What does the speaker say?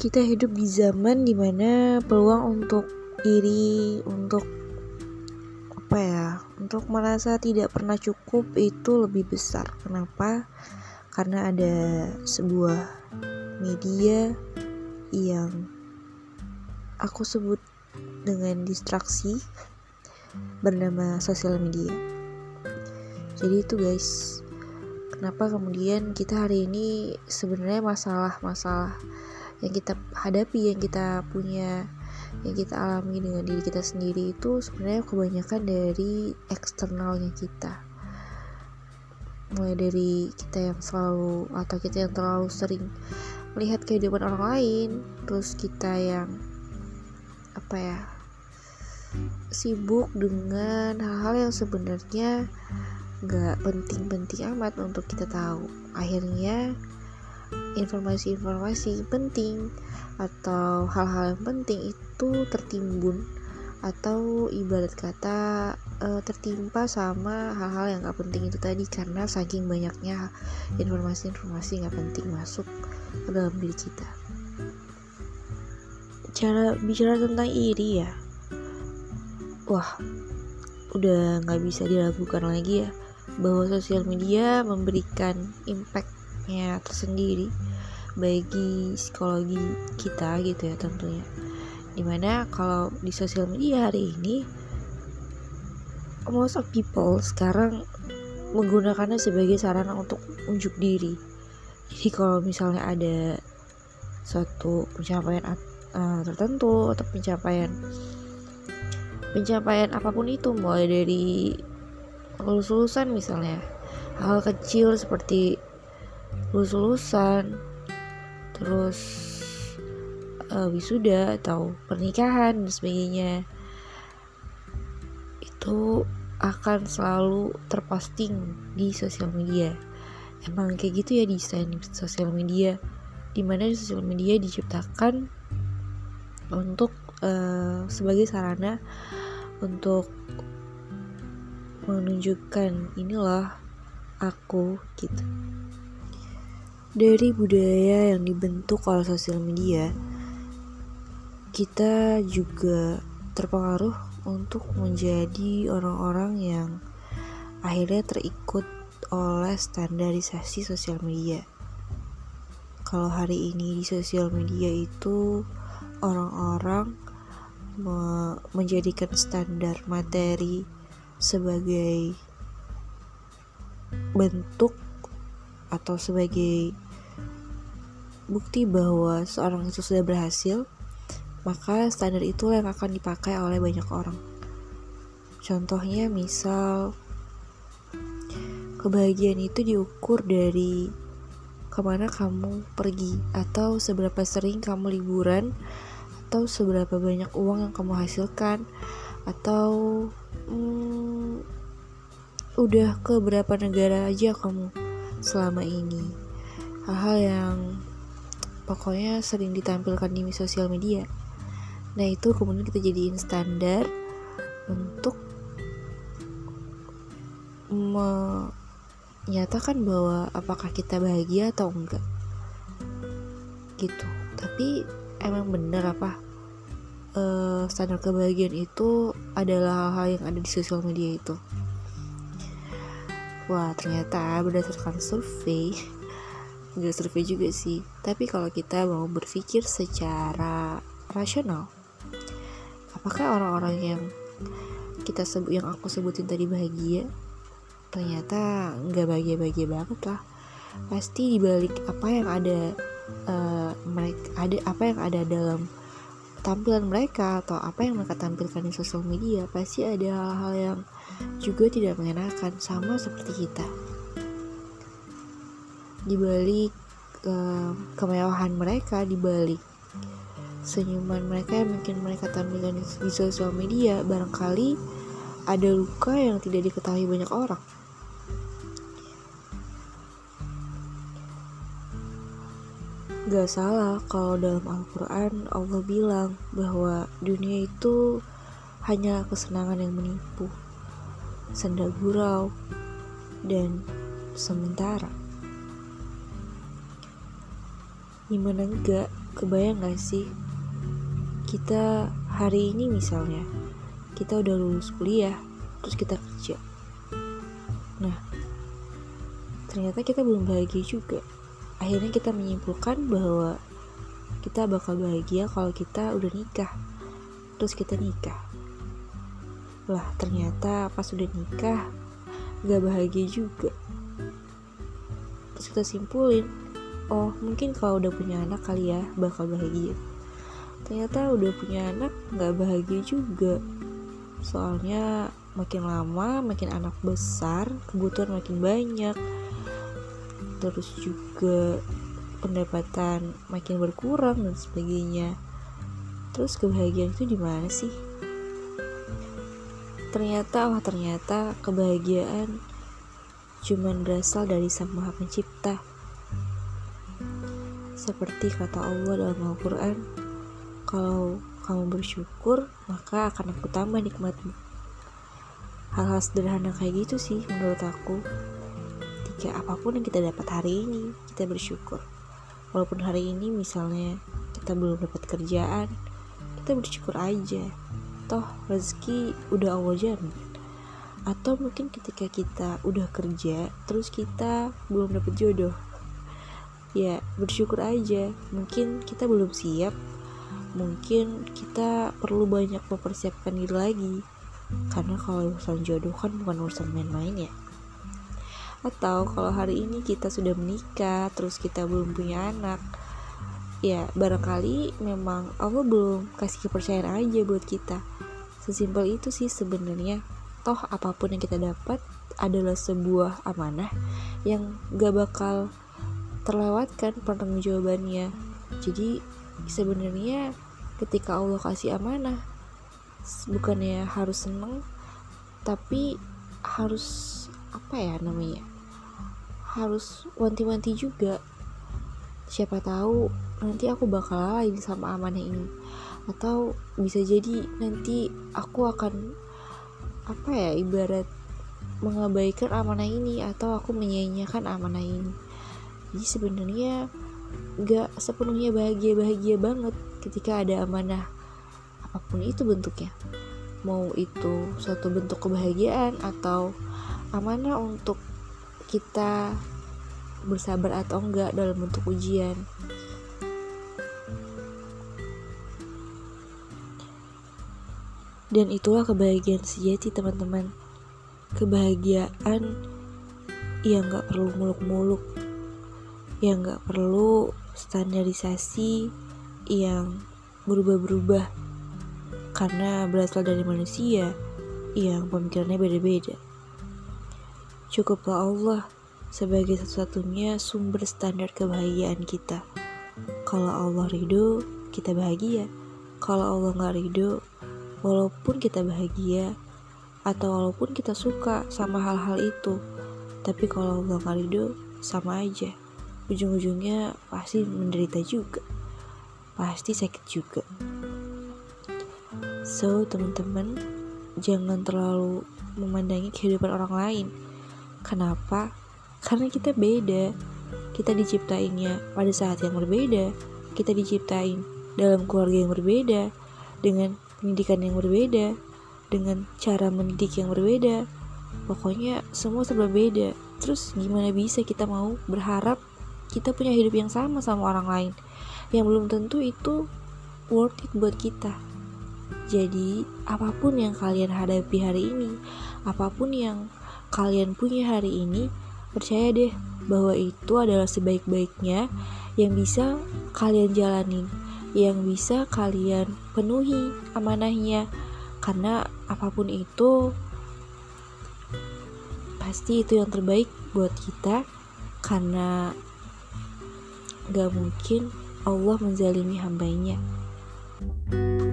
kita hidup di zaman di mana peluang untuk iri, untuk apa ya, untuk merasa tidak pernah cukup itu lebih besar. Kenapa? Karena ada sebuah media yang aku sebut dengan distraksi bernama sosial media. Jadi itu guys, kenapa kemudian kita hari ini sebenarnya masalah-masalah yang kita hadapi, yang kita punya, yang kita alami dengan diri kita sendiri itu sebenarnya kebanyakan dari eksternalnya kita. Mulai dari kita yang selalu atau kita yang terlalu sering melihat kehidupan orang lain, terus kita yang apa ya sibuk dengan hal-hal yang sebenarnya gak penting-penting amat untuk kita tahu akhirnya informasi-informasi penting atau hal-hal yang penting itu tertimbun atau ibarat kata e, tertimpa sama hal-hal yang gak penting itu tadi karena saking banyaknya informasi-informasi gak penting masuk ke dalam diri kita. Cara bicara tentang iri ya. Wah udah nggak bisa diragukan lagi ya bahwa sosial media memberikan impactnya tersendiri bagi psikologi kita gitu ya tentunya. Di mana kalau di sosial media hari ini most of people sekarang menggunakannya sebagai sarana untuk unjuk diri. Jadi kalau misalnya ada suatu pencapaian uh, tertentu atau pencapaian pencapaian apa pun itu mulai dari lulus-lulusan misalnya hal kecil seperti lulus-lulusan terus uh, wisuda atau pernikahan dan sebagainya. Itu akan selalu terposting di sosial media. Emang kayak gitu ya desain sosial media. Di mana sosial media diciptakan untuk uh, sebagai sarana untuk menunjukkan inilah aku gitu dari budaya yang dibentuk oleh sosial media kita juga terpengaruh untuk menjadi orang-orang yang akhirnya terikut oleh standarisasi sosial media. Kalau hari ini di sosial media itu orang-orang me menjadikan standar materi sebagai bentuk atau sebagai bukti bahwa seorang itu sudah berhasil, maka standar itu yang akan dipakai oleh banyak orang. Contohnya misal kebahagiaan itu diukur dari ke mana kamu pergi atau seberapa sering kamu liburan atau seberapa banyak uang yang kamu hasilkan atau hmm, udah ke berapa negara aja kamu selama ini. Hal-hal yang pokoknya sering ditampilkan di sosial media. Nah itu kemudian kita jadiin standar untuk menyatakan bahwa apakah kita bahagia atau enggak. Gitu. Tapi emang bener apa uh, standar kebahagiaan itu adalah hal-hal yang ada di sosial media itu wah ternyata berdasarkan survei nggak survei juga sih. Tapi kalau kita mau berpikir secara rasional apakah orang-orang yang kita sebut yang aku sebutin tadi bahagia? Ternyata nggak bahagia-bahagia banget lah. Pasti dibalik apa yang ada uh, mereka ada apa yang ada dalam tampilan mereka atau apa yang mereka tampilkan di sosial media pasti ada hal-hal yang juga tidak mengenakan sama seperti kita. Dibalik uh, kemewahan mereka dibalik senyuman mereka yang mungkin mereka tampilkan di sosial media barangkali ada luka yang tidak diketahui banyak orang Gak salah kalau dalam Al-Quran Allah bilang bahwa dunia itu hanya kesenangan yang menipu, senda gurau, dan sementara. Gimana enggak? Kebayang gak sih? Kita hari ini misalnya kita udah lulus kuliah terus kita kerja. Nah ternyata kita belum bahagia juga akhirnya kita menyimpulkan bahwa kita bakal bahagia kalau kita udah nikah. Terus kita nikah. Lah ternyata pas udah nikah gak bahagia juga. Terus kita simpulin oh mungkin kalau udah punya anak kali ya bakal bahagia. Ternyata udah punya anak gak bahagia juga. Soalnya makin lama makin anak besar kebutuhan makin banyak terus juga pendapatan makin berkurang dan sebagainya. Terus kebahagiaan itu di mana sih? Ternyata wah ternyata kebahagiaan cuman berasal dari sang maha pencipta. Seperti kata Allah dalam Al-Quran kalau kamu bersyukur maka akan aku tambah nikmatmu. Hal-hal sederhana kayak gitu sih menurut aku jika apa pun yang kita dapat hari ini kita bersyukur. Walaupun hari ini misalnya kita belum dapat kerjaan kita bersyukur aja. Toh rezeki udah Allah jamin. Atau mungkin ketika kita udah kerja terus kita belum dapat jodoh ya bersyukur aja. Mungkin kita belum siap mungkin kita perlu banyak mempersiapkan diri lagi. Karena kalau urusan jodoh kan bukan urusan main-main ya atau kalau hari ini kita sudah menikah terus kita belum punya anak ya barangkali memang Allah belum kasih kepercayaan aja buat kita. Sesimpel itu sih sebenarnya. Toh apa pun yang kita dapat adalah sebuah amanah yang gak bakal terlewatkan jawabannya jadi sebenarnya ketika Allah kasih amanah bukannya harus seneng tapi harus apa ya namanya harus wanti-wanti juga. Siapa tahu nanti aku bakal lalai sama amanah ini. Atau bisa jadi nanti aku akan apa ya ibarat mengabaikan amanah ini atau aku menyia-nyiakan amanah ini. Jadi sebenarnya gak sepenuhnya bahagia bahagia banget ketika ada amanah apa pun itu bentuknya. Mau itu suatu bentuk kebahagiaan atau amanah untuk kita bersabar atau enggak dalam bentuk ujian. Dan itulah kebahagiaan sejati teman-teman. Kebahagiaan yang gak perlu muluk-muluk, yang gak perlu standarisasi yang berubah-berubah karena berasal dari manusia yang pemikirannya beda-beda. Cukuplah Allah sebagai satu-satunya sumber standar kebahagiaan kita. Kalau Allah ridho, kita bahagia. Kalau Allah nggak ridho, walaupun kita bahagia atau walaupun kita suka sama hal-hal itu, tapi kalau Allah nggak ridho, sama aja. Ujung-ujungnya pasti menderita juga, pasti sakit juga. So, teman-teman, jangan terlalu memandangi kehidupan orang lain Kenapa? Karena kita beda. Kita diciptainnya pada saat yang berbeda. Kita diciptain dalam keluarga yang berbeda, dengan pendidikan yang berbeda, dengan cara mendidik yang berbeda. Pokoknya semua serba beda. Terus gimana bisa kita mau berharap kita punya hidup yang sama sama orang lain yang belum tentu itu worth it buat kita. Jadi, apa pun yang kalian hadapi hari ini, apa pun yang kalian punya hari ini, percaya deh bahwa itu adalah sebaik-baiknya yang bisa kalian jalanin, yang bisa kalian penuhi amanahnya. Karena apa pun itu pasti itu yang terbaik buat kita karena gak mungkin Allah menzalimi hambanya. thank you